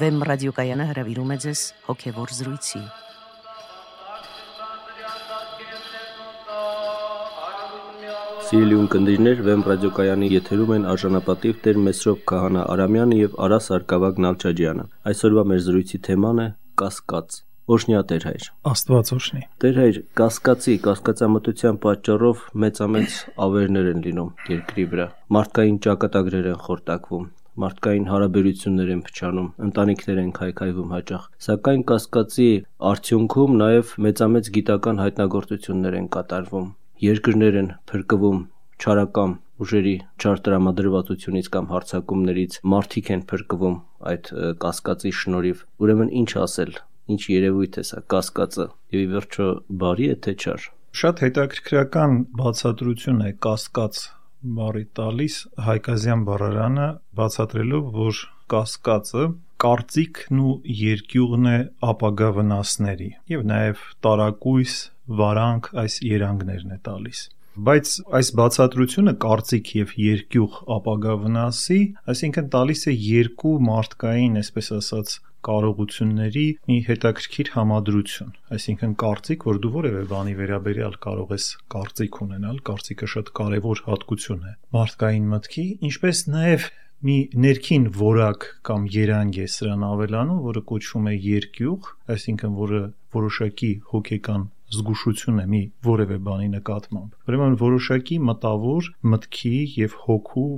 Վեմ ռադիոկայանը հրավիրում է ձեզ հոգևոր զրույցի։ Սիրելի ունկնդիրներ, Վեմ ռադիոկայանի եթերում են արժանապատիվ Տեր Մեսրոպ Քահանա Արամյանը եւ Արա Սարգսակ Նալչաջյանը։ Այսօրվա մեր զրույցի թեման է կասկած։ Օշնյա Տեր հայր։ Աստված օշնի։ Տեր հայր, կասկածի, կասկածամտության պատճառով մեծամեծ ավերներ են լինում երկրի վրա։ Մարդկային ճակատագրեր են խորտակվում, մարդկային հարաբերություններ են փչանում, ընտանիքներ են քայքայվում հաճախ։ Սակայն կասկածի արդյունքում նաև մեծամեծ գիտական հայտնագործություններ են կատարվում երկրներ են փրկվում չարակամ ուժերի չար տրամադրվածությունից կամ հարցակումներից մարդիկ են փրկվում այդ կասկածի շնորհիվ ուրեմն ինչ ասել ինչ երևույթ է սա կասկածը եւ ի վերջո բարի է թե չար շատ հետաքրքրական բացատրություն է կասկած բառի տալիս հայկազյան բառարանը բացատրելով որ կասկածը կարծիքն ու երկյուղն է ապագա վնասների եւ նաեւ տարակույս վարանք այս երանգներն է տալիս բայց այս բացատրությունը կարծիք եւ երկյուղ ապագա վնասի, այսինքն տալիս է երկու մարդկային, այսպես ասած, կարողությունների մի հետաքրքիր համադրություն, այսինքն կարծիք, որ դու որևէ բանի վերաբերյալ կարող ես կարծիք ունենալ, կարծիքը շատ կարևոր հատկություն է մարդկային մտքի, ինչպես նաև մի ներքին որակ կամ երանգ է սրան ավելանում, որը կոչվում է երկյուղ, այսինքն որը որոշակի հոգեկան զգուշություն է մի որևէ բանի նկատմամբ։ Ուրեմն որոշակի մտավոր մտքի եւ հոգու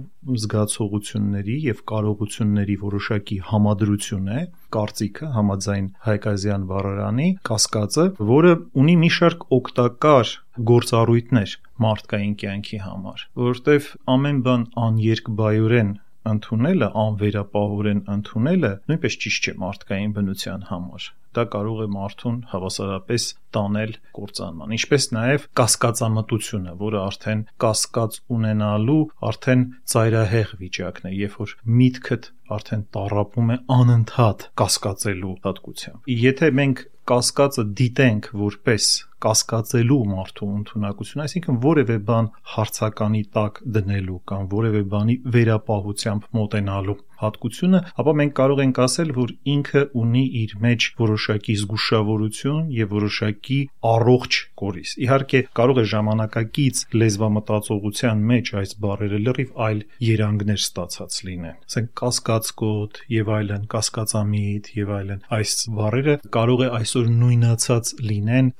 զգացողությունների եւ կարողությունների որոշակի համադրություն է կարծիքը համաձայն հայկազյան բառարանի կասկածը, որը ունի մի շարք օգտակար գործառույթներ մարդկային կյանքի համար, որովհետեւ ամեն բան աներկբայորեն ընդունելը, անվերապահորեն ընդունելը նույնպես ճիշտ չէ մարդկային բնության համար։ Դա կարող է մարդուն հավասարապես տանել կործանման։ Ինչպես նաև կասկածամտությունը, որը արդեն կասկած ունենալու արդեն ծայրահեղ վիճակն է, երբ որ միտքդ արդեն տարապում է անընդհատ կասկածելու հատկությամբ։ Եթե մենք կասկածը դիտենք որպես կասկածելու մարդու ընդունակություն, այսինքն որևէ բան հարցականի տակ դնելու կամ որևէ բանի վերապահությամբ մոտենալու հատկությունը, ապա մենք կարող ենք ասել, որ ինքը ունի իր մեջ որոշակի զգուշավորություն եւ որոշակի առողջ կորիզ։ Իհարկե, կարող է ժամանակակից լեզվամտածողության մեջ այս բառերը լրիվ այլ երանգներ ստացած լինեն։ Ասենք կասկածկոտ եւ այլն, կասկածամիտ եւ այլն։ Այս բառերը կարող է այսօր նույնացած լինեն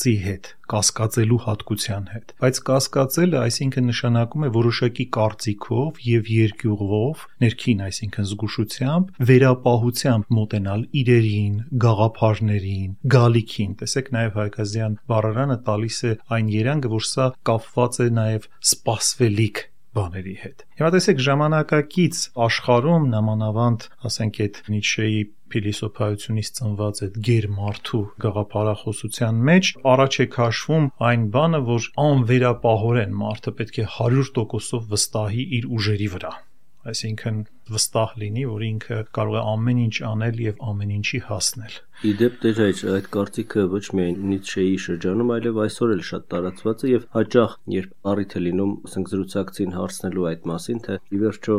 կասկածի հետ, կասկածելու հատկության հետ։ Բայց կասկածելը այսինքն նշանակում է որոշակի կարծիքով եւ երկյուղով, ներքին, այսինքն զգուշությամբ, վերապահությամբ մոտենալ իրերին, գաղափարներին, գալիքին։ Տեսեք, նաեւ Հայկազյան բառարանը տալիս է այն երանգը, որ սա կապված է նաեւ սпасվելիք բաների հետ։ Հիմա տեսեք ժամանակակից աշխարհում նամանավանդ, ասենք այդ Նիչեի փիլիսոփայությունից ծնված այդ գերմարթու գաղափարախոսության մեջ առաջ է քաշվում այն բանը, որ անվերապահորեն մարդը պետք է 100%-ով վստահի իր ուժերի վրա այսինքն վստահ լինի, որ ինքը կարող է ամեն ինչ անել եւ ամեն ինչի հասնել։ Իդեպ դեր այդ այդ կարծիքը ոչ միայն Նիցշեի շրջանում, այլև այսօր էլ շատ տարածված է եւ հաճախ երբ առիթ է լինում, ասենք զրուցակցին հարցնելու այդ մասին, թե ի վերջո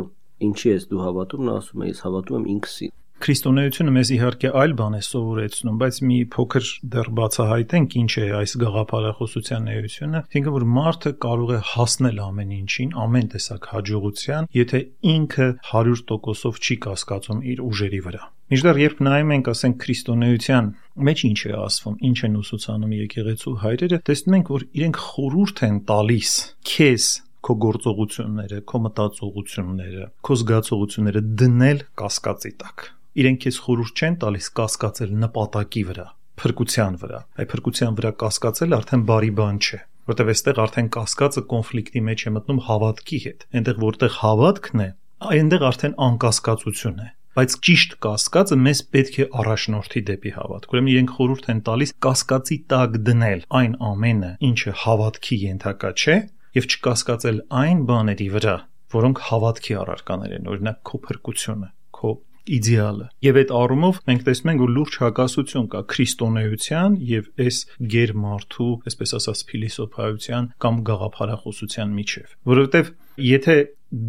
ինչի ես դու հավատում, նա ասում է ես հավատում եմ ինքսին Քրիստոնեությունը մեզ իհարկե այլ բան է սովորեցնում, բայց մի փոքր դեռ բացահայտենք ինչ է այս գաղափարախոսության էությունը, ինքը որ մարդը կարող է հասնել ամեն ինչին, ամեն տեսակ հաջողության, եթե ինքը 100%-ով չի կասկածում իր ուժերի վրա։ Միջդեռ երբ նայում ենք, ասենք քրիստոնեության մեջ ինչ է ասվում, ինչ են ուսուցանում եկեղեցու հայրերը, տեսնում ենք, որ իրենք խորուրդ են տալիս քեզ քո գործողությունները, քո մտածողությունները, քո զգացողությունները դնել կասկածի տակ իրենք քեզ խորհուրդ չեն տալիս կասկածել նպատակի վրա, փրկության վրա։ Այդ փրկության վրա կասկածել արդեն բարի բան չէ որտեվ այստեղ արդեն կասկածը կոնֆլիկտի մեջ է մտնում հավատքի հետ։ Այնտեղ որտեղ հավատքն է, այնտեղ արդեն անկասկածություն է բայց ճիշտ կասկածը մեզ պետք է առաջնորդի դեպի հավատք։ Ուրեմն իրենք խորհուրդ են տալիս կասկածի տակ դնել այն ամենը, ինչը հավատքի ենթակա չէ, եւ չկասկածել այն բաների վրա, որոնք հավատքի առարկաներ են, օրինակ քո փրկությունը, քո իդեալը։ Եվ այդ առումով մենք տեսնում ենք, որ լուրջ հակասություն կա քրիստոնեության եւ այս գերմարթու, այսպես ասած, փիլիսոփայության կամ գաղափարախոսության միջև։ Որովհետեւ եթե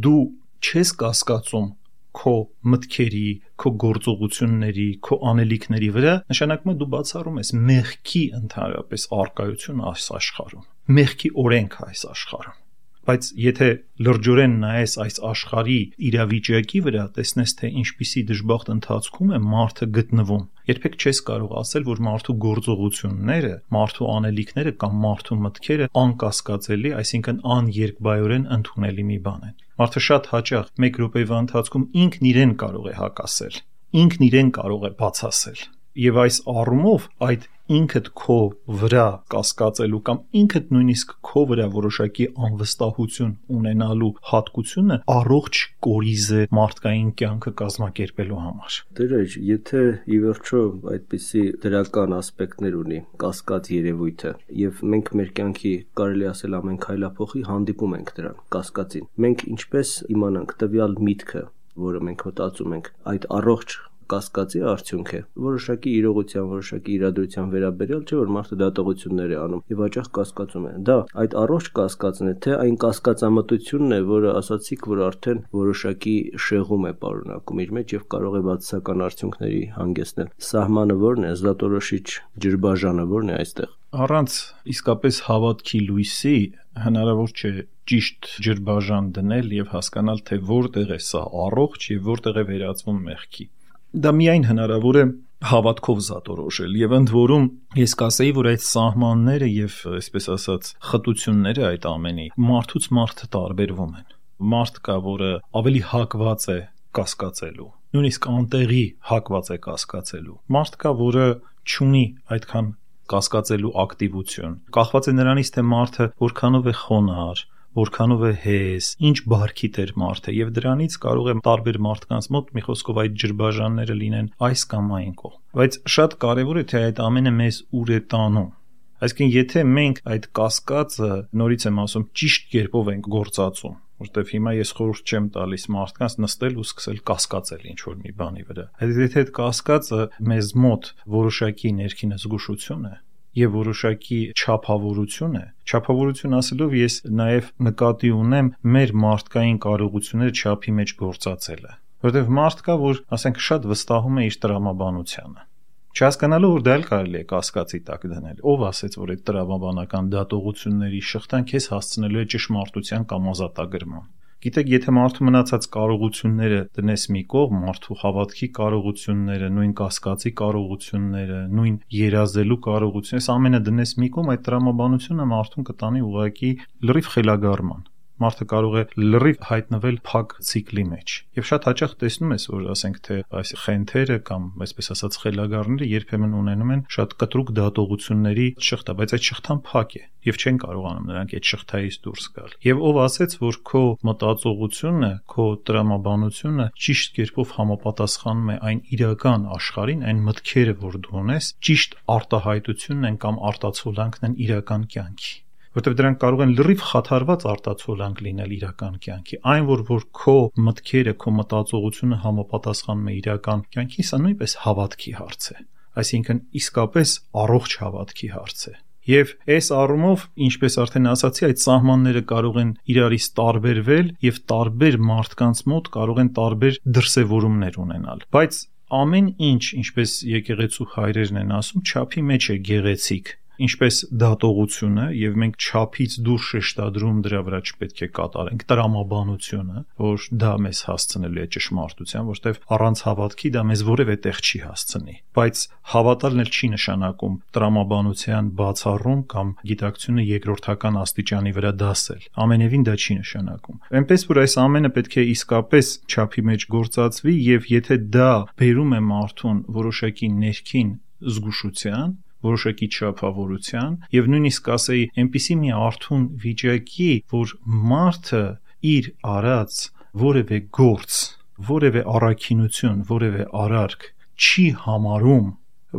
դու չես կասկածում քո մտքերի, քո գործողությունների, քո անելիքների վրա, նշանակում է դու բացառում ես մեղքի ընդհանրապես արկայություն այս աշխարհում։ Մեղքի օրենք այս աշխարհում բայց եթե լրջորեն նայես այս աշխարհի իրավիճակի վրա, տեսնես թե ինչպիսի դժբախտ ընթացքում է մարդը գտնվում, երբեք չես կարող ասել, որ մարդու գործողությունները, մարդու անելիքները կամ մարդու մտքերը անկասկածելի, այսինքն աներկբայորեն ընդունելի մի բան են։ Մարդը շատ հաճախ 1 րոպեվա ընթացքում ինքն իրեն կարող է հակասել, ինքն իրեն կարող է բացասել Եվ այս առումով այդ ինքդ քո վրա կասկածելու կամ ինքդ նույնիսկ քո վրա որոշակի անվստահություն ունենալու հատկությունը առողջ կորիզ է մարդկային կյանքը կազմակերպելու համար։ Դերեջ, եթե ի վերջո այդպիսի դրական ասպեկտներ ունի կասկած երևույթը, եւ մենք մեր կյանքի կարելի ասել ամեն քայլափոխի հանդիպում ենք դրան, կասկածին։ Մենք ինչպես իմանանք տվյալ միտքը, որը մենք մտածում ենք, այդ առողջ կասկածի արդյունք է։ Որոշակի իրողության, որոշակի իրադրության վերաբերյալ չէ, որ մարդը դատողություններ է անում եւ հաճախ կասկածում է։ Դա այդ առողջ կասկածն է, թե այն կասկածամտությունն է, որը ասացիք, որ արդեն որոշակի շեղում է պարունակում իր մեջ եւ կարող է բացասական արդյունքների հանգեցնել։ Սահմանը ո՞րն է, զատորոշիչ ջրբաժանը ո՞րն է այստեղ։ Առանց իսկապես հավատքի լույսի հնարավոր չէ ճիշտ ջրբաժան դնել եւ հասկանալ թե որտեղ է սա առողջ եւ որտեղ է վերածվում մեղքի դա միայն հնարավոր է հավատքով զատորոշել եւ ընդ որում ես կասեի որ այդ սահմանները եւ այսպես ասած խտությունները այդ ամենի մարդուց մարդը տարբերվում են մարդ կա որը ավելի հակված է կասկածելու նույնիսկ անտեղի հակված է կասկածելու մարդ կա որը ճունի այդքան կասկածելու ակտիվություն կախված է նրանից թե մարդը որքանով է խոնար որքանով է հեզ, ինչ բարքի տեր մարդը եւ դրանից կարող է տարբեր մարդկանց մոտ մի խոսքով այդ ջրբաժանները լինեն այս կամ այն կողմ։ Բայց շատ կարեւոր է թե այդ ամենը մեզ ուր է տանում։ Այսինքն եթե մենք այդ կասկածը նորից եմ ասում ճիշտ կերպով ենք գործածում, որտեվ հիմա ես խորհուրդ չեմ տալիս մարդկանց նստել ու սկսել կասկածել ինչ որ մի բանի վրա։ Եթե այդ կասկածը մեզ մոտ որոշակի ներքին զգուշություն է, եւ որոշակի չափավորություն է։ Չափավորություն ասելով ես նաեւ նկատի ունեմ մեր մարդկային կարողությունները չափի մեջ գործածելը, որովհետեւ մարդ կա, որ ասենք շատ վստահում է իր տրամաբանությանը Չհասկանալու որ դա էլ կարելի է կասկածի տակ դնել։ Ով ասեց, որ այդ տրամաբանական դատողությունների շղթան քեզ հասցնելու է ճշմարտության կամ ազատագրման։ Գիտեք, եթե մարդու մնացած կարողությունները դնես մի կողմ, մարդու հավատքի կարողությունները, նույն կասկածի կարողությունները, նույն երազելու կարողությունը, այս ամենը դնես մի կողմ, այդ տրամաբանությունը մարդուն կտանի ուղակի լրիվ խելագարման մարդը կարող է լրիվ հայտնվել փակ ցիկլի մեջ։ Եվ շատ հաճախ տեսնում ես, որ ասենք թե այս խենթերը կամ այսպես ասած խելագարները երբեմն ունենում են շատ կտրուկ դատողությունների շղթա, բայց այդ շղթան փակ է եւ չեն կարողանում նրանք այդ շղթայից դուրս գալ։ Եվ ով ասեց, որ քո մտածողությունը, քո տրամաբանությունը ճիշտ կերպով համապատասխանում է այն իրական աշխարհին, այն մտքերը, որ դու ունես, ճիշտ արտահայտությունն են կամ արտացոլանքն են իրական կյանքի որտեղ դրանք կարող են լրիվ խաթարված արտացոլանք լինել իրական կյանքի։ Այն որ որ քո մտքերը, քո մտածողությունը համապատասխանում է իրական կյանքի, սա նույնպես հավատքի հարց է։ Այսինքն իսկապես առողջ հավատքի հարց է։ Եվ այս առումով, ինչպես արդեն ասացի, այդ սահմանները կարող են իրարից տարբերվել եւ տարբեր մարդկանց մոտ կարող են տարբեր դրսևորումներ ունենալ։ Բայց ամեն ինչ, ինչպես եկեղեցու հայրերն են ասում, չափի մեջ է գեղեցիկ ինչպես դատողությունը եւ մենք ճափից դուրս շեշտադրում դրա վրա չպետք է կատարենք. տրամաբանությունը, որ դա մեզ հասցնելու է ճշմարտության, որտեվ առանց հավատքի դա մեզ որևէ տեղ չի հասցնի։ Բայց հավատալն էլ չի նշանակում տրամաբանության բացառում կամ գիտակցությունը երկրորդական աստիճանի վրա դասել։ Ամենևին դա չի նշանակում։ Էնպես որ այս ամենը պետք է իսկապես ճափի մեջ գործածվի եւ եթե դա բերում է մարդուն որոշակի ներքին զգուշության, որոշակի չափավորության եւ նույնիսկ ասեի այնպիսի մի արթուն վիճակի, որ մարդը իր արած որևէ գործ, որևէ առաքինություն, որևէ արարք չի համարում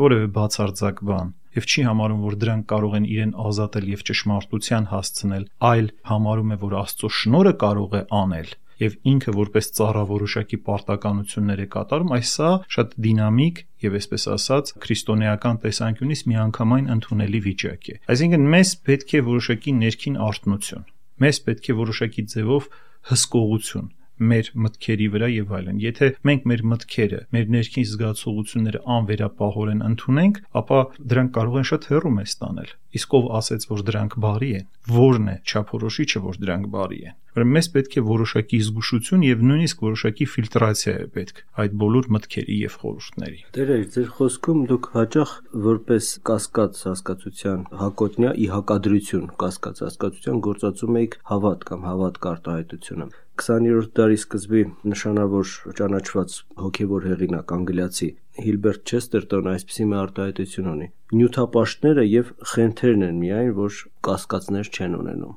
որևէ բացարձակ բան եւ չի համարում, որ դրանք կարող են իրեն ազատել եւ ճշմարտության հասցնել, այլ համարում է, որ Աստծո շնորը կարող է անել եւ ինքը որպես ծառավորոշակի պարտականություններ է կատարում, այս սա շատ դինամիկ եւ այսպես ասած քրիստոնեական տեսանկյունից միանգամայն ընդունելի վիճակ է։ Այսինքն մեզ պետք է որոշակի ներքին արտնություն։ Մեզ պետք է որոշակի ձևով հսկողություն մեր մտքերի վրա եւ այլն։ Եթե մենք մեր մտքերը, մեր ներքին զգացողությունները անվերապահորեն ընդունենք, ապա դրանք կարող են շատ հեռու մեզ տանել։ Իսկ ով ասեց, որ դրանք բարի են, ո՞րն է չափորոշիչը, որ դրանք բարի են։ Ուրեմն մեզ պետք է որոշակի զգուշություն եւ նույնիսկ որոշակի ֆիլտրացիա է պետք այդ բոլոր մտքերի եւ խորհուրդների։ Տերեր, ձեր խոսքում դուք հաճախ որպես կասկած հասկացության հակոտնյա ի հակադրություն կասկած հասկացության գործածում եք հավատ կամ հավատ կարտահայտությունը։ 20-րդ դարի սկզբի նշանավոր ճանաչված հոգևոր հեղինակ անգլիացի Հիլբերտ Չեստերտոնը այսպիսի մի արտահայտություն ունի. Նյութապաշտները եւ խենթերն են միայն, որ կասկածներ չեն ունենում։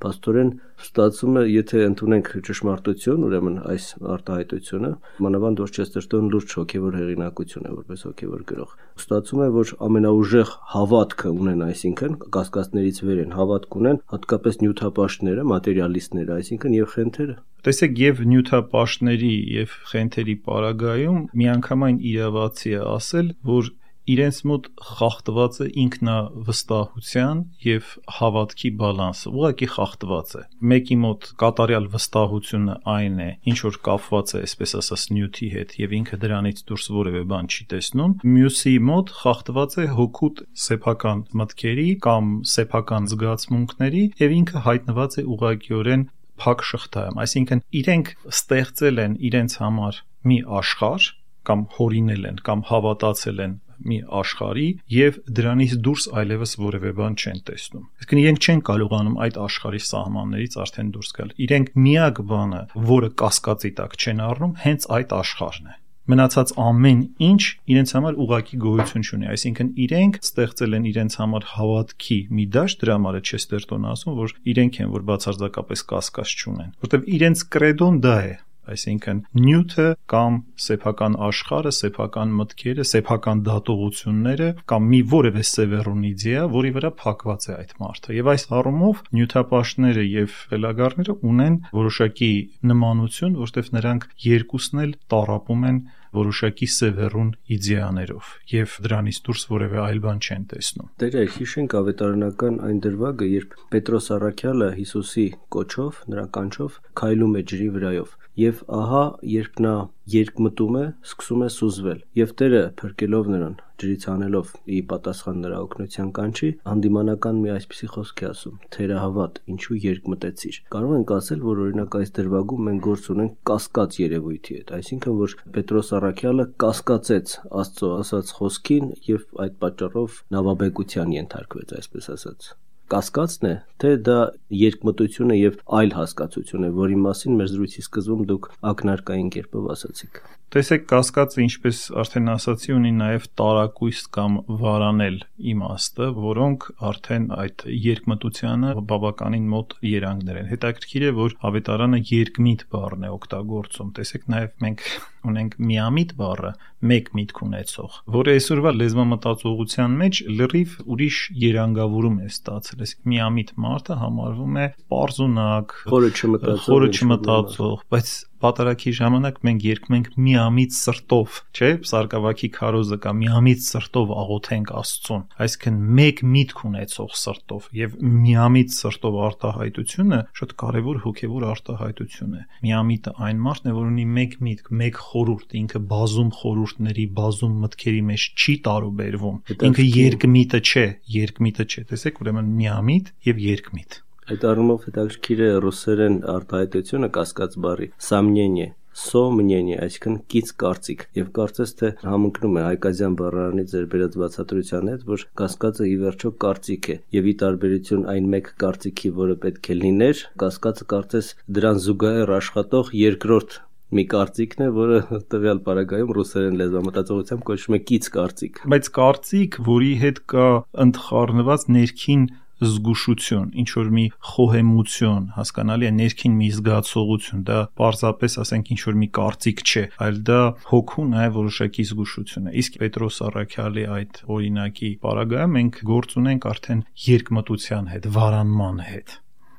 Պաստորեն ստացվում է, եթե ընդունենք ճշմարտություն, ուրեմն այս արտահայտությունը, մանավանդ որ Չեստերտոն լուրջ հոգևոր հեղինակություն է որպես հոգևոր գրող։ Ստացվում է, որ ամենաուժեղ հավատքը ունեն, այսինքն կասկածներից վեր են հավատք ունեն, հատկապես նյութապաշտները, մատերիալիստները, այսինքն եւ խենթերը։ Տեսեք, եւ նյութապաշտների եւ խենթերի պարագայում միանգամայն իրավացի է ասել, որ իրենց մոտ խախտված է ինքնավստահության եւ հավատքի բալանսը։ Ուղղակի խախտված է։ Մեկի մոտ կատարյալ վստահությունը այն է, ինչ որ կապված է, այսպես ասած, նյութի հետ եւ ինքը դրանից դուրս որևէ բան չի տեսնում։ Մյուսի մոտ խախտված է հոգուտ սեփական մտքերի կամ սեփական զգացմունքների եւ ինքը հայտնված է ուղղակիորեն փակ շղթայում, այսինքն իրենք ստեղծել են իրենց համար մի աշխարհ կամ հորինել են կամ հավատացել են մի աշխարհի եւ դրանից դուրս այլևս որևէ բան չեն տեսնում։ Իսկն իրենք չեն կարողանում այդ աշխարհի սահմաններից արդեն դուրս գալ։ Իրենք միակ բանը, որը կասկածի տակ չեն առնում, հենց այդ աշխարհն է մնացած ամեն ինչ իրենց համար ուղակի գոյություն չունի, այսինքն իրենք ստեղծել են իրենց համար հավատքի մի դաշտ, դրա համար է Չեստերտոն ասում, որ իրենք են, որ բացարձակապես կասկած չունեն, որտեղ իրենց կրեդոն դա է, այսինքն նյութը կամ սեփական աշխարհը, սեփական մտքերը, սեփական դատողությունները կամ մի որևէ սևեռուն իդեա, որի վրա փակված է այդ մարդը։ Եվ այս առումով նյութապաշտները եւ ֆելագարները ունեն որոշակի նմանություն, որտեղ նրանք երկուսն էլ տարապում են որոշակի սևեռուն իդեաներով եւ դրանից դուրս որևէ այլ բան չեն տեսնում։ Տերը հիշենք ավետարանական այն դրվագը, երբ Պետրոս Արաքյալը Հիսուսի կոչով, նրա կանչով քայլում է ջրի վրայով Եվ ահա, երբ նա երկմտում է, սկսում է սուզվել, եւ Տերը փրկելով նրան, ջրից հանելով ի պատասխան նրա օգնության կանչի, հանդիմանական մի այսպիսի խոսք է ասում. Թերահավատ, ինչու երկմտեցիր։ Կարող ենք ասել, որ օրինակ այս դրվագում մենք գործ ունենք կասկած երևույթի հետ, այսինքն որ Պետրոս Արաքյալը կասկածեց Աստծո ասած խոսքին եւ այդ պատճառով նավաբեկության ենթարկվեց, այսպես ասած կասկածն է, թե դա երկմտություն է եւ այլ հասկացություն է, որի մասին մեր զրույցի սկզբում դուք ակնարկային կերպով ասացիք։ Տեսեք, կասկածը, ինչպես արդեն ասացի, ունի նաև տարակույս կամ վարանել իմաստը, որոնք արդեն այդ երկմտությանը բավականին մոտ երանգներ են։ Հետաքրքիր է, որ ավետարանը երկմիտ բառն է օգտագործում։ Տեսեք, նաև մենք ունենք միամիտ բառը, մեկ միտք ունեցող, որը այսօրվա լեզվամտածողության մեջ լրիվ ուրիշ երանգավորում է ստացել։ Այսինքն միամիտ մարդը համարվում է པարզունակ, խորը չմտածող, խորը չմտածող, բայց պատարակի ժամանակ մենք երկում ենք միամիտ սրտով, չէ՞, Սարգսակի քարոզը կա միամիտ սրտով աղոթենք Աստծուն, այսինքն մեկ միտք ունեցող սրտով եւ միամիտ սրտով արտահայտությունը շատ կարեւոր հոգեվոր արտահայտություն է։ Միամիտը այն մարդն է, որ ունի մեկ միտք, մեկ խորուրդ, ինքը բազում խորուրդների, բազում մտքերի մեջ չի տարուբերվում։ Ինքը երկմիտը չէ, երկմիտը չէ։ Տեսեք, ուրեմն միամիտ եւ երկմիտ Այդ առումով հետաքրքիր է ռուսերեն արտահայտությունը կասկած բառի. «սամնենիե» սոմնենի, այսինքն կից կարծիք եւ կարծես թե համընկնում է հայկազյան բառարանի ձեր բերած բացատրության հետ, որ կասկածը ի վերջո կարծիք է եւ ի տարբերություն այն մեկ կարծիքի, որը պետք է լիներ, կասկածը կարծես դրան զուգահեռ աշխատող երկրորդ մի կարծիքն է, որը տվյալ պարագայում ռուսերեն լեզվամտածողությամբ կոչվում է կից կարծիք։ Բայց կարծիք, որի հետ կա ընդխառնված ներքին զգուշություն, ինչ որ մի խոհեմություն, հասկանալի է ներքին մի զգացողություն, դա պարզապես ասենք ինչ որ մի կարծիք չէ, այլ դա հոգու նաև որոշակի զգուշություն է։ Իսկ Պետրոս Արաքյալի այդ օրինակի պարագայում մենք գործ ունենք արդեն երկմտության հետ, վարանման հետ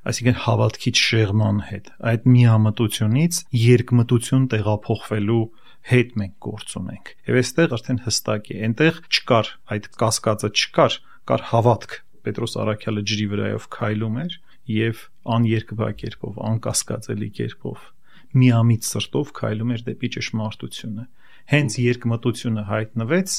այսինքն հավատքից շեղման հետ այդ միամտությունից երկմտություն տեղափոխվելու հետ մենք գործ ունենք եւ այստեղ արդեն հստակ է այնտեղ չկար այդ կասկածը չկար կար հավատք Պետրոս Արաքյալը ջրի վրայով քայլում էր եւ աներկբա կերպով, անկասկածելի կերպով միամիտ սրտով քայլում էր դեպի ճշմարտությունը։ Հենց երկմտությունը հայտնվեց,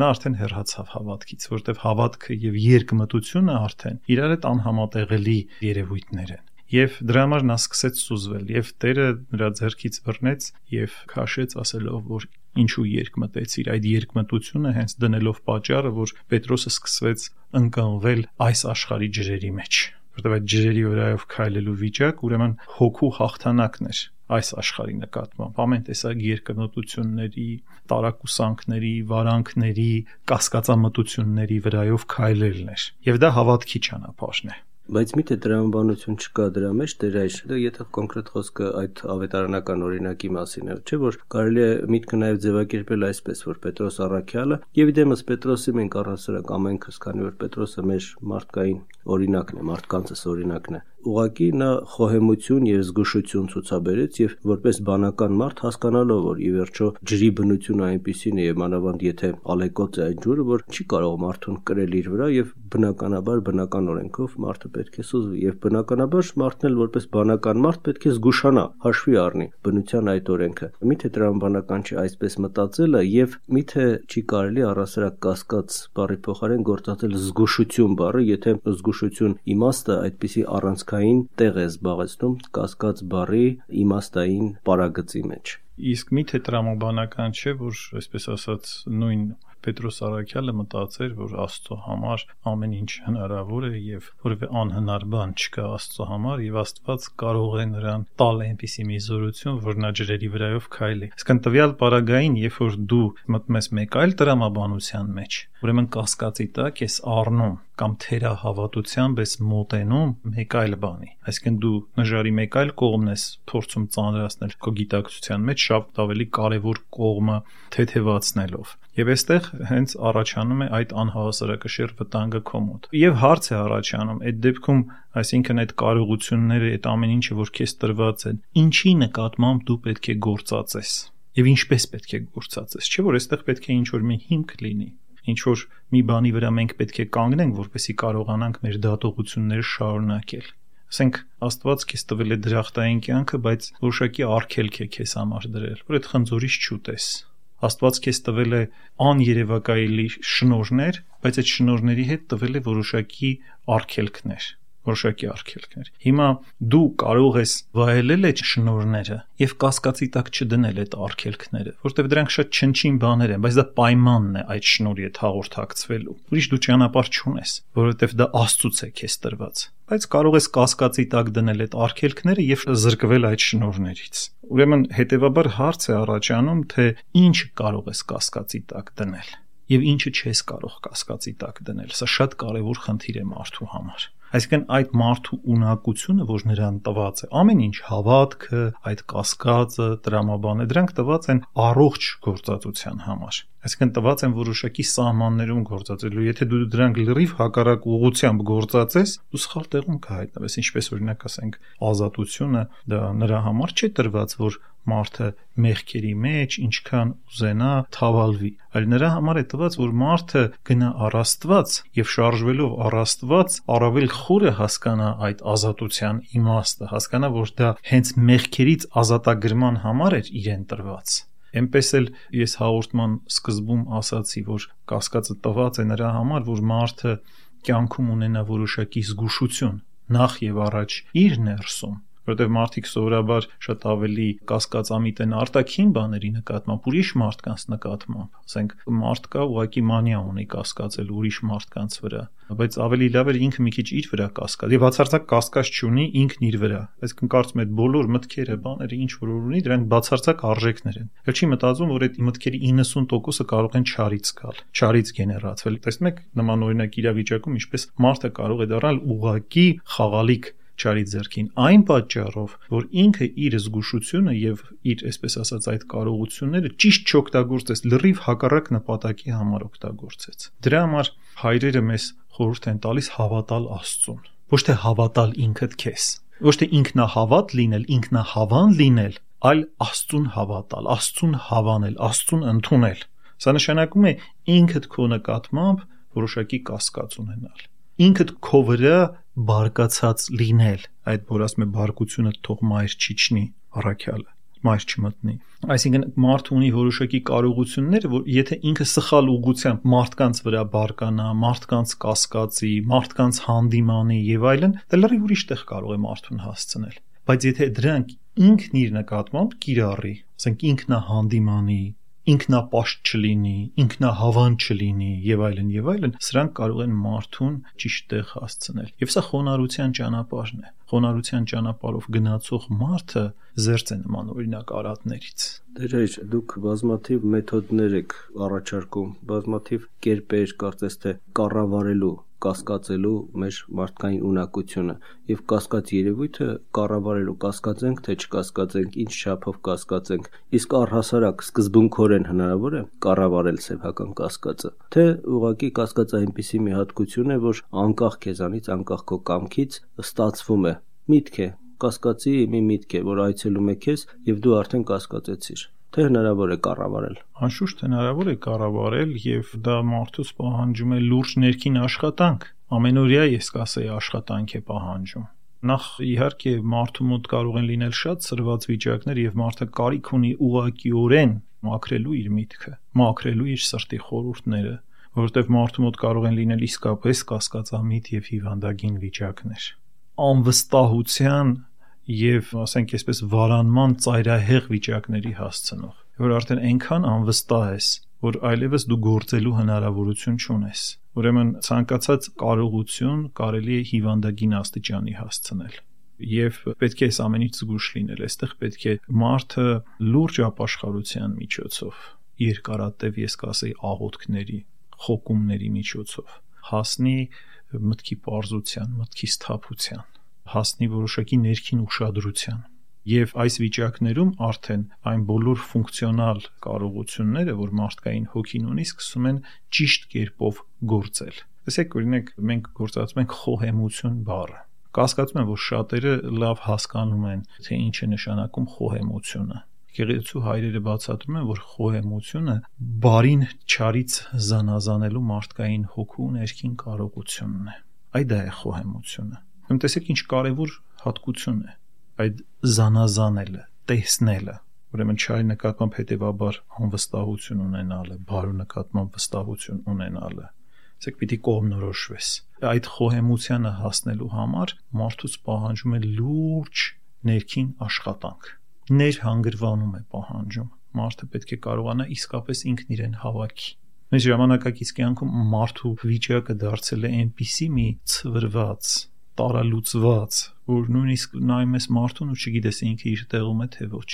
նա արդեն հեռացավ հավատքից, որտեղ հավատքը եւ երկմտությունը արդեն իրար հետ անհամատեղելի երևույթներ են եւ դրա համար նա սկսեց սուզվել եւ Տերը նրա ձեռքից բռնեց եւ քաշեց ասելով որ ինչու երկմտեցիր այդ երկմտությունը հենց դնելով պատճառը որ Պետրոսը սկսվեց ընկալվել այս աշխարհի ջրերի մեջ որտեղ այդ ջրերի վրայով քայլելու վիճակ ուրեմն հոգու հաղթանակն էր այս աշխարհի նկատմամբ ամեն տեսակ երկնոտությունների, տարակուսանքների, վարանքների, կասկածամտությունների վրայով քայլելն էր։ Եվ դա հավատքի ճանապարհն է։ Բայց միթե դրամաբանություն չկա դրա մեջ դեր այս եթե կոնկրետ խոսքը այդ ավետարանական օրինակի մասին է չէ որ կարելի է միտքը նաև ձևակերպել այսպես որ Պետրոս Առաքյալը եւ իդեմս Պետրոսի մենք առասարակ ամենքս քանի որ Պետրոսը մեր մարդկային օրինակն է մարդկանցս օրինակն է ուղղակի նա խոհեմություն եւ զգուշություն ցուցաբերեց եւ որպես բանական մարդ հասկանալով որ ի վերջո ջրի բնությունը այնպեսին է եւ մանավանդ եթե ալեկոծ է այն ջուրը որ չի կարող մարդուն կրել իր վրա եւ բնականաբար բնական օրենքով մարդը պետք է սուզվի եւ բնականաբար մարդն էլ որպես բանական մարդ պետք է զգուշանա հաշվի առնի բնության այդ օրենքը միթե տրամաբանական չի այսպես մտածելը եւ միթե չի կարելի առասարակ կասկած բարի փոխարեն գործածել զգուշություն բառը եթե զգուշություն իմաստը այդպիսի առանցքային տեղ է զբաղեցնում կասկած բառի իմաստային պարագծի մեջ։ Իսկ միթե տրամաբանական չէ, որ այսպես ասած նույն Պետրոս Արաքյալը մտածեր, որ Աստծո համար ամեն ինչ հնարավոր է եւ որևէ անհնար բան չկա Աստծո համար եւ Աստված կարող է նրան տալ այնպիսի մի զորություն, որ նա ջրերի վրայով քայլի։ Իսկն տվյալ պարագային, երբ որ դու մտնում ես մեկ այլ տրամաբանության մեջ, ուրեմն կասկածի տակ ես առնում կամ թերահավատությամբ ես մոտենում մեկ այլ բանի։ Այսինքն դու նժարի մեկ այլ կողմն ես փորձում ծանրացնել քո գիտակցության մեջ շատ ավելի կարևոր կողմը թեթևացնելով։ Եվ այստեղ հենց առաջանում է այդ անհավասարակշիռ վտանգը քո մոտ։ Եվ հարց է առաջանում, այդ դեպքում, այսինքն այդ կարողությունները, այդ ամեն ինչը, որ քեզ տրված են, ինչի նկատմամբ դու պետք է գործածես եւ ինչպես պետք է գործածես։ Չէ՞ որ այստեղ պետք է ինչ-որ մի հիմք լինի ինչ որ մի բանի վրա մենք պետք է կանգնենք, որպեսզի կարողանանք մեր դատողությունները շարունակել։ Ասենք Աստված քեզ տվել է դրախտային կյանքը, բայց որոշակի արգելք է քեզ համար դրել, որ այդ խնձորից չուտես։ Աստված քեզ տվել է աներևակայելի շնորհներ, բայց այդ շնորհների հետ տվել է որոշակի արգելքներ որոշակի արգելքներ։ Հիմա դու կարող ես վայելել այդ շնորհները եւ կասկածի տակ չդնել այդ արգելքները, որտեվ դրանք շատ չնչին բաներ են, բայց դա պայմանն է այդ շնորհի հետ հաղորդակցվելու։ Ուրիշ դու ճանապարհ չունես, որովհետեվ դա Աստծուց է քեզ տրված բայց կարող ես կասկածի տակ դնել այդ արգելքները եւ զրկվել այդ շնորհներից։ Ուրեմն հետեւաբար հարց է առաջանում, թե ինչ կարող ես կասկածի տակ դնել եւ ինչը չես կարող կասկածի տակ դնել։ Սա շատ կարեւոր խնդիր է մարդու համար։ Այսինքն այդ մարդու ունակությունը, որ նրան տված է, ամեն ինչ հավատքը, այդ կասկածը, տրամաբանը, դրանք տված են առողջ գործածության համար այսինքն տված են որոշակի սահմաններում գործածելու։ Եթե դու դրանք լրիվ հակառակ ուղությամբ գործածես, դու սխալ տեղում կհայտնվես, ինչպես օրինակ ասենք ազատությունը դա նրա համար չի տրված, որ մարդը մեղքերի մեջ ինչքան ուզենա թավալվի, այլ նրա համար է տված, որ մարդը գնա առաստված եւ շարժվելով առաստված առավել խորը հասկանա այդ ազատության իմաստը, հասկանա, որ դա հենց մեղքերից ազատագրման համար էր իրեն տրված Էնպես էլ ես հաղորդման սկզբում ասացի, որ կասկածը տված է նրա համար, որ մարդը կյանքում ունենա որոշակի զգուշություն նախ եւ առաջ իր ներսում որովհետև մարդիկ սովորաբար շատ ավելի կասկածամիտ են արտաքին բաների նկատմամբ, ուրիշ մարդկանց նկատմամբ։ Ասենք մարդ կա ուղակի մանիա ունի կասկածել ուրիշ մարդկանց վրա, բայց ավելի լավ է ինքը մի քիչ իր վրա կասկած եւ բացարձակ կասկած չունի ինքն իր վրա։ Այսինքն կարծում եմ բոլոր մտքերը, բաները ինչ որ ունի, դրանք բացարձակ արժեքներ են։ Էլ չի մտածում, որ այդ մտքերի 90%-ը կարող են չարից գալ, չարից գեներացվել։ Տեսնում եք նման օրինակ իրավիճակում ինչպես մարդը կարող է դառնալ ուղակի խաղալիք չարի ձեռքին այն պատճառով, որ ինքը իր զգուշությունը եւ իր, այսպես ասած, այդ կարողությունները ճիշտ չօգտագործեց, լրիվ հակառակ նպատակի համար օգտագործեց։ Դրա համար հայրերը մեզ խորհուրդ են տալիս հավատալ Աստծուն, ոչ թե հավատալ ինքդ քեզ, ոչ թե ինքնահավատ լինել, ինքնահավան լինել, այլ Աստծուն հավատալ, Աստծուն հավանել, Աստծուն ընդունել։ Սա նշանակում է ինքդ քո նկատմամբ որոշակի կասկած ունենալ ինքդ քո վրա բարկացած լինել այդ որ ասում է բարկությունը թող մայր չիջնի առաքյալը մայր չմտնի։ Այսինքն մարդը ունի որոշակի կարողություններ, որ եթե ինքը սխալ ուղղությամբ մարդկանց վրա բարկանա, մարդկանց կասկածի, մարդկանց հանդիմանի եւ այլն, դա լրիվ ուրիշ տեղ կարող է մարդուն հասցնել։ Բայց եթե դրանք ինքն իր նկատմամբ կիրառի, ասենք ինքնահանդիմանի, ինքնապաշտ չլինի, ինքնահավան չլինի եւ այլն եւ այլն, սրանք կարող են մարդուն ճիշտ տեղ հասցնել։ Եվ սա խոնարհության ճանապարհն է։ Խոնարհության ճանապարհով գնացող մարդը զերծ է նման օրինակ արատներից։ Դերեր, դուք բազմաթիվ մեթոդներ եք առաջարկում, բազմաթիվ կերպեր, կարծես թե կառավարելու կասկածելու մեր մարդկային ունակությունը եւ կասկած երևույթը կառավարելու կասկածենք թե չկասկածենք ինչ չափով կասկածենք իսկ առհասարակ սկզբունքորեն հնարավոր է կառավարել սեփական կասկածը թե ուղղակի կասկածը այնպիսի մի հատկություն է որ անկախ քեզանից անկախ քո կամքից ստացվում է միտք է կասկածի մի միտք է որ այցելում է քեզ եւ դու արդեն կասկածեցիր թե հնարավոր է կառավարել։ Անշուշտ հնարավոր է կառավարել եւ դա մարդուց պահանջում է լուրջ ներքին աշխատանք։ Ամենօրյա ես կասեի աշխատանք է պահանջում։ Նախ իհարկե մարդու մոտ կարող են լինել շատ սրված վիճակներ եւ մարդը կարիք ունի ուղակիորեն մաքրելու իր միտքը, մաքրելու իր սրտի խորհուրդները, որովհետեւ մարդու մոտ կարող են լինել իսկապես կասկածամիտ եւ հիվանդագին վիճակներ։ Անվստահության եւ ասենք այսպես վարանման ծայրահեղ վիճակների հասցնող որ արդեն այնքան անվստահ ես որ այլևս դու գործելու հնարավորություն չունես ուրեմն ցանկացած կարողություն կարելի է հիվանդագին աստիճանի հասցնել եւ պետք է այս ամենից զգուշ լինել այստեղ պետք է մարդը լուրջ ապաշխարության միջոցով երկարատև ես կասեի աղոթքների խոկումների միջոցով հասնի մտքի པարզության մտքի սթափության հասնի որոշակի ներքին ուշադրության եւ այս վիճակներում արդեն այն բոլոր ֆունկցիոնալ կարողությունները, որ մարդկային հոգին ունի, սկսում են ճիշտ կերպով գործել։ Տեսեք, օրինակ, մենք գործածում ենք խոհեմություն բառը։ Կասկածում եմ, որ շատերը լավ հասկանում են, թե ինչ է նշանակում խոհեմությունը։ Գեղեցու հայրերը բացատրում են, որ խոհեմությունը բարին չարից զանազանելու մարդկային հոգու ներքին կարողությունն է։ Այդ է խոհեմությունը Ուրեմն տեսեք ինչ կարևոր հատկություն է այդ զանազանելը, տեսնելը։ Ուրեմն չարի նկատմամբ հետևաբար անվստահություն ունենալը, բարու նկատմամբ վստահություն ունենալը։ Ասեք պիտի կողմնորոշվես։ Այդ խոհեմությանը հասնելու համար մարդուց պահանջում է լուրջ ներքին աշխատանք։ Ներհանգրվանում է պահանջում։ Մարդը պետք է կարողանա իսկապես ինքն իրեն հավաքի մեր ժամանակակից կյանքում մարդու վիճակը դարձել է այնպիսի մի ծվրված տարալուծված, որ նույնիսկ նայում ես մարդուն ու չգիտես ինքը իր տեղում է թե ոչ։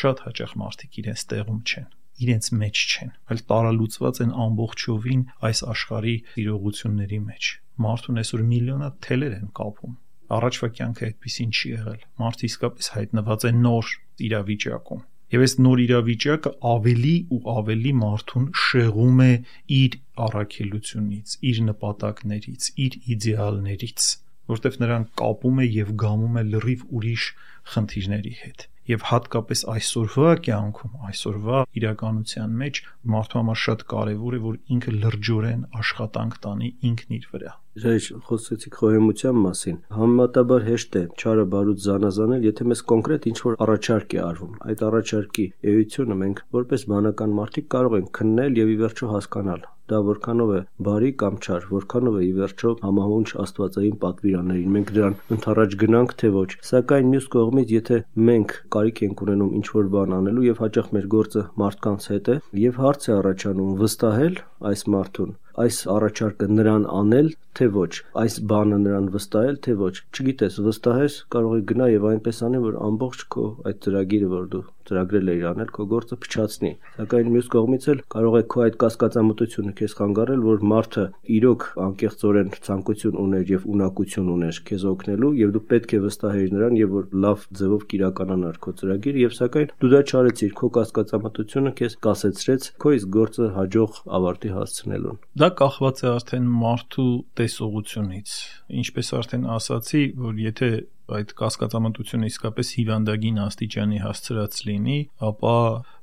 Շատ հաճախ մարդիկ իրենց տեղում չեն իրենց մեջ չեն, այլ տարալուծված են ամբողջովին այս աշխարհի իրողությունների մեջ։ Մարդուն այսօր միլիոնա թելեր են կապում։ Առաջվա կյանքը այդպեսին չի եղել։ Մարդը իսկապես հայտնված է նոր իրավիճակում։ Եվ այս նոր իրավիճակը ավելի ու ավելի մարդուն շեղում է իր առաքելությունից, իր նպատակներից, իր իդեալներից որտեվ նրան կապում է եւ գամում է լրիվ ուրիշ խնդիրների հետ եւ հատկապես այսօրվա կյանքում, այսօրվա իրականության մեջ մարդու համար շատ կարեւոր է, որ ինքը լրջորեն աշխատանք տանի ինքն իր վրա։ Ժայժ խոսեցիք խոհեմության մասին։ Համեմատաբար հեշտ է չարը բարուց զանազանել, եթե մեզ կոնկրետ ինչ-որ առաջարկ է արվում։ Այդ առաջարկի էությունը մենք որպես բանական մարդիկ կարող ենք քննել եւ ի վերջո հասկանալ դա որքանով է բարի կամ չար, որքանով է ի վերջո համահունչ Աստվածային պատվիրաններին։ Մենք դրան ընթառաջ գնանք թե ոչ։ Սակայն մյուս կողմից, եթե մենք կարիք ենք ունենում ինչ-որ բան անելու եւ հաճախ մեր գործը մարդկանց հետ է, եւ հարց է առաջանում վստահել այս մարդուն այս առաջարկը նրան անել, թե ոչ, այս բանը նրան վստահել, թե ոչ։ Չգիտես, վստահես, կարող է գնա եւ այնպես անի, որ ամբողջ քո այդ ծրագիրը, որ դու ծրագրել էիր անել, քո գործը փչացնի։ Սակայն մյուս կողմից էլ կարող է քո այդ կասկածամտությունը քեզ խանգարել, որ մարդը իրոք անկեղծորեն ցանկություն ուներ եւ ունակություն ուներ քեզ օգնելու եւ դու պետք է վստահեիր նրան եւ որ լավ ձևով կիրականանար քո ծրագիրը եւ սակայն դու դա չարեցիր, քո կասկածամտությունը քեզ կասեցրեց քո իսկ գործը հաջող ավարտի հասցնելուն։ Դա կախված է արդեն մարդու տեսողությունից։ Ինչպես արդեն ասացի, որ եթե այդ կասկածամտությունը իսկապես հիվանդագին աստիճանի հասցրած լինի, ապա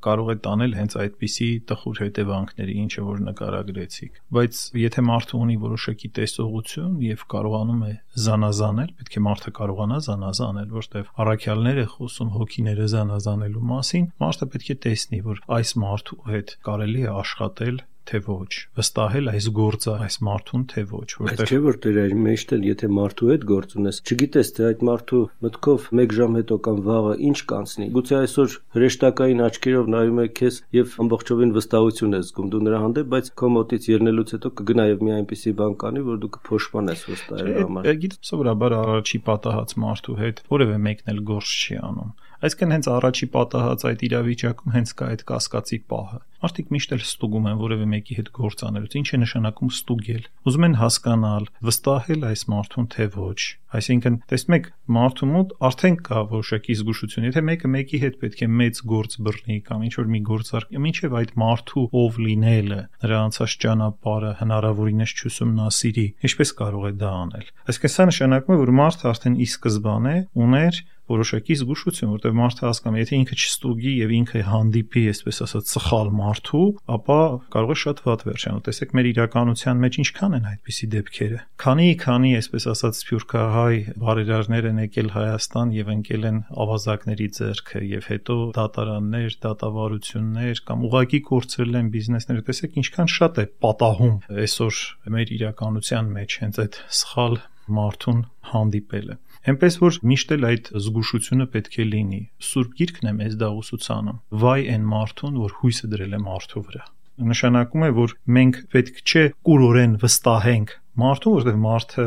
կարող է տանել հենց այդպիսի տխուր հետևանքների, ինչը որ նկարագրեցիք։ Բայց եթե մարդը ունի որոշակի տեսողություն եւ կարողանում է զանազանել, պետք է մարդը կարողանա զանազանել, որտեղ առաքյալներ է խոսում հոգիները զանազանելու մասին, մարդը պետք է տեսնի, որ այս մարդու հետ կարելի է աշխատել թե ոչ, վստահել այս գործը այս մարդուն թե ոչ, որտեղ չէ որ դեր այլ մեջտ էլ եթե մարդու հետ գործ ունես, չգիտես թե այդ մարդու մտքով 1 ժամ հետո կամ վաղը ինչ կանցնի։ Գուցե այսօր հրեշտակային աչքերով նայում է քեզ եւ ամբողջովին վստահություն ես զգում դու նրա հանդեպ, բայց քո մոտից ելնելուց հետո կգնա եւ մի այնպիսի բան կանի, որ դու կփոշմանես վստահելու համար։ Գիտես, սովորաբար առաջի պատահած մարդու հետ որևէ մեկն էլ գործ չի անում Այսինքն հենց առաջի պատահած այդ իրավիճակում հենց կա այդ կասկածի պահը։ Մարդիկ միշտ էլ ստուգում են որևէ մեկի հետ գործ անելուց։ Ինչ է նշանակում ստուգել։ Ուզում են հասկանալ, վստահել այս մարդուն թե ոչ։ Այսինքն, տեսնում եք, մարդու մոտ արդեն կա որոշակի զգուշություն։ Եթե մեկը մեկի հետ պետք է մեծ գործ բռնի կամ ինչ որ մի գործարք, ինչև այդ մարդու ով լինելը, նրա անցած ճանապարհը հնարավորինս չուսումնասիրի, ինչպես կարող է դա անել։ Այսինքն, սա նշանակում է, որ մարդը արդեն ի սկզբանե ուներ որոշակի զգուշություն, որտեղ մարդը հասկանում է, եթե ինքը չստուգի եւ ինքը հանդիպի, այսպես ասած, սխալ մարդու, ապա կարող է շատ վատ վերջանալ։ Տեսեք, մեր իրականության մեջ ինչքան են այդպիսի դեպքերը։ Քանի քանի, այսպես ասած, սփյուռքահայ բարերարներ են եկել Հայաստան եւ ընկել են ավազակների ձեռքը եւ հետո դատարաններ, դատավարություններ կամ ուղակի կորցրել են բիզնեսները։ Տեսեք, ինչքան շատ է պատահում այսօր մեր իրականության մեջ հենց այդ սխալ մարդուն հանդիպելը։ Էնպես որ միշտ էլ այդ զգուշությունը պետք է լինի։ Սուրբ Գիրքն է մեզ դա ուսուցանում։ Վայ այն մարդուն, որ հույսը դրել է մարդու վրա նշանակում է, որ մենք պետք չէ կուրորեն վստահենք մարդուն, որովհետև մարդը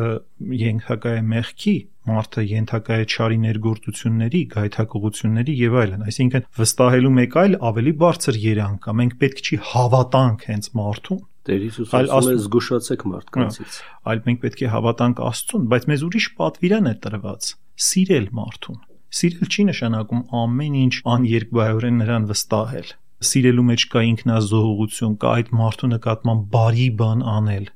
ենթակա է մեղքի, մարդը ենթակա է չարի ներգործությունների, գայթակղությունների եւ այլն։ Այսինքն վստահելու մեկ այլ ավելի բարձր երանգ կա։ Մենք պետք չի հավատանք հենց մարդուն, Տեր Հիսուսը ասում է զգուշացեք մարդկանցից։ Այլ մենք պետք է հավատանք Աստծուն, բայց մեզ ուրիշ պատվիրան է տրված՝ սիրել մարդուն։ Սիրել չի նշանակում ամեն ինչ աներկբայորեն նրան վստահել։ Սիրելու մեջ կա ինքնազոհողություն, կա այդ մարդու նկատմամբ բարի բան անել,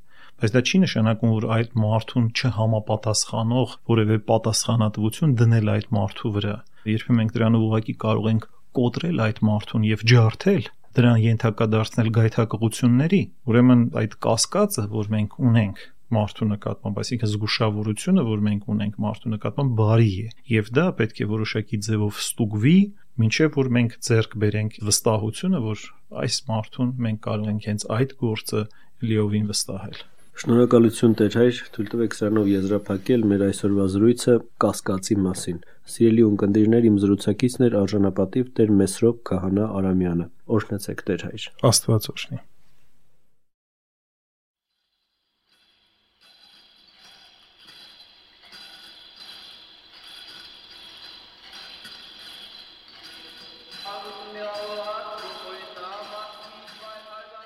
բայց դա չի նշանակում, որ այդ մարդուն չհամապատասխանող որևէ պատասխանատվություն դնել այդ մարդու վրա։ Երբեմն մենք դրանով ուղղակի կարող ենք կոտրել այդ մարդուն եւ ջարդել, դրան ենթակա դարձնել գայթակղությունների, ուրեմն այդ կասկածը, որ մենք ունենք մարդու նկատմամբ, այսինքն զգուշավորությունը, որ մենք ունենք մարդու նկատմամբ, բարի է, եւ դա պետք է որոշակի ձևով ստուգվի, ինչեւ որ մենք ձեռք բերենք վստահությունը, որ այս մարդուն մենք կարող ենք հենց այդ գործը լիովին վստահել։ Շնորհակալություն Տեր հայր, թույլ տվեք սրանով եզրափակել մեր այսօրվա զրույցը կասկածի մասին։ Սիրելի ունկնդիրներ, իմ զրուցակիցն էր արժանապատիվ Տեր Մեսրոպ Քահանա Արամյանը։ Օրհնեցեք Տեր հայր։ Աստված օրհնի։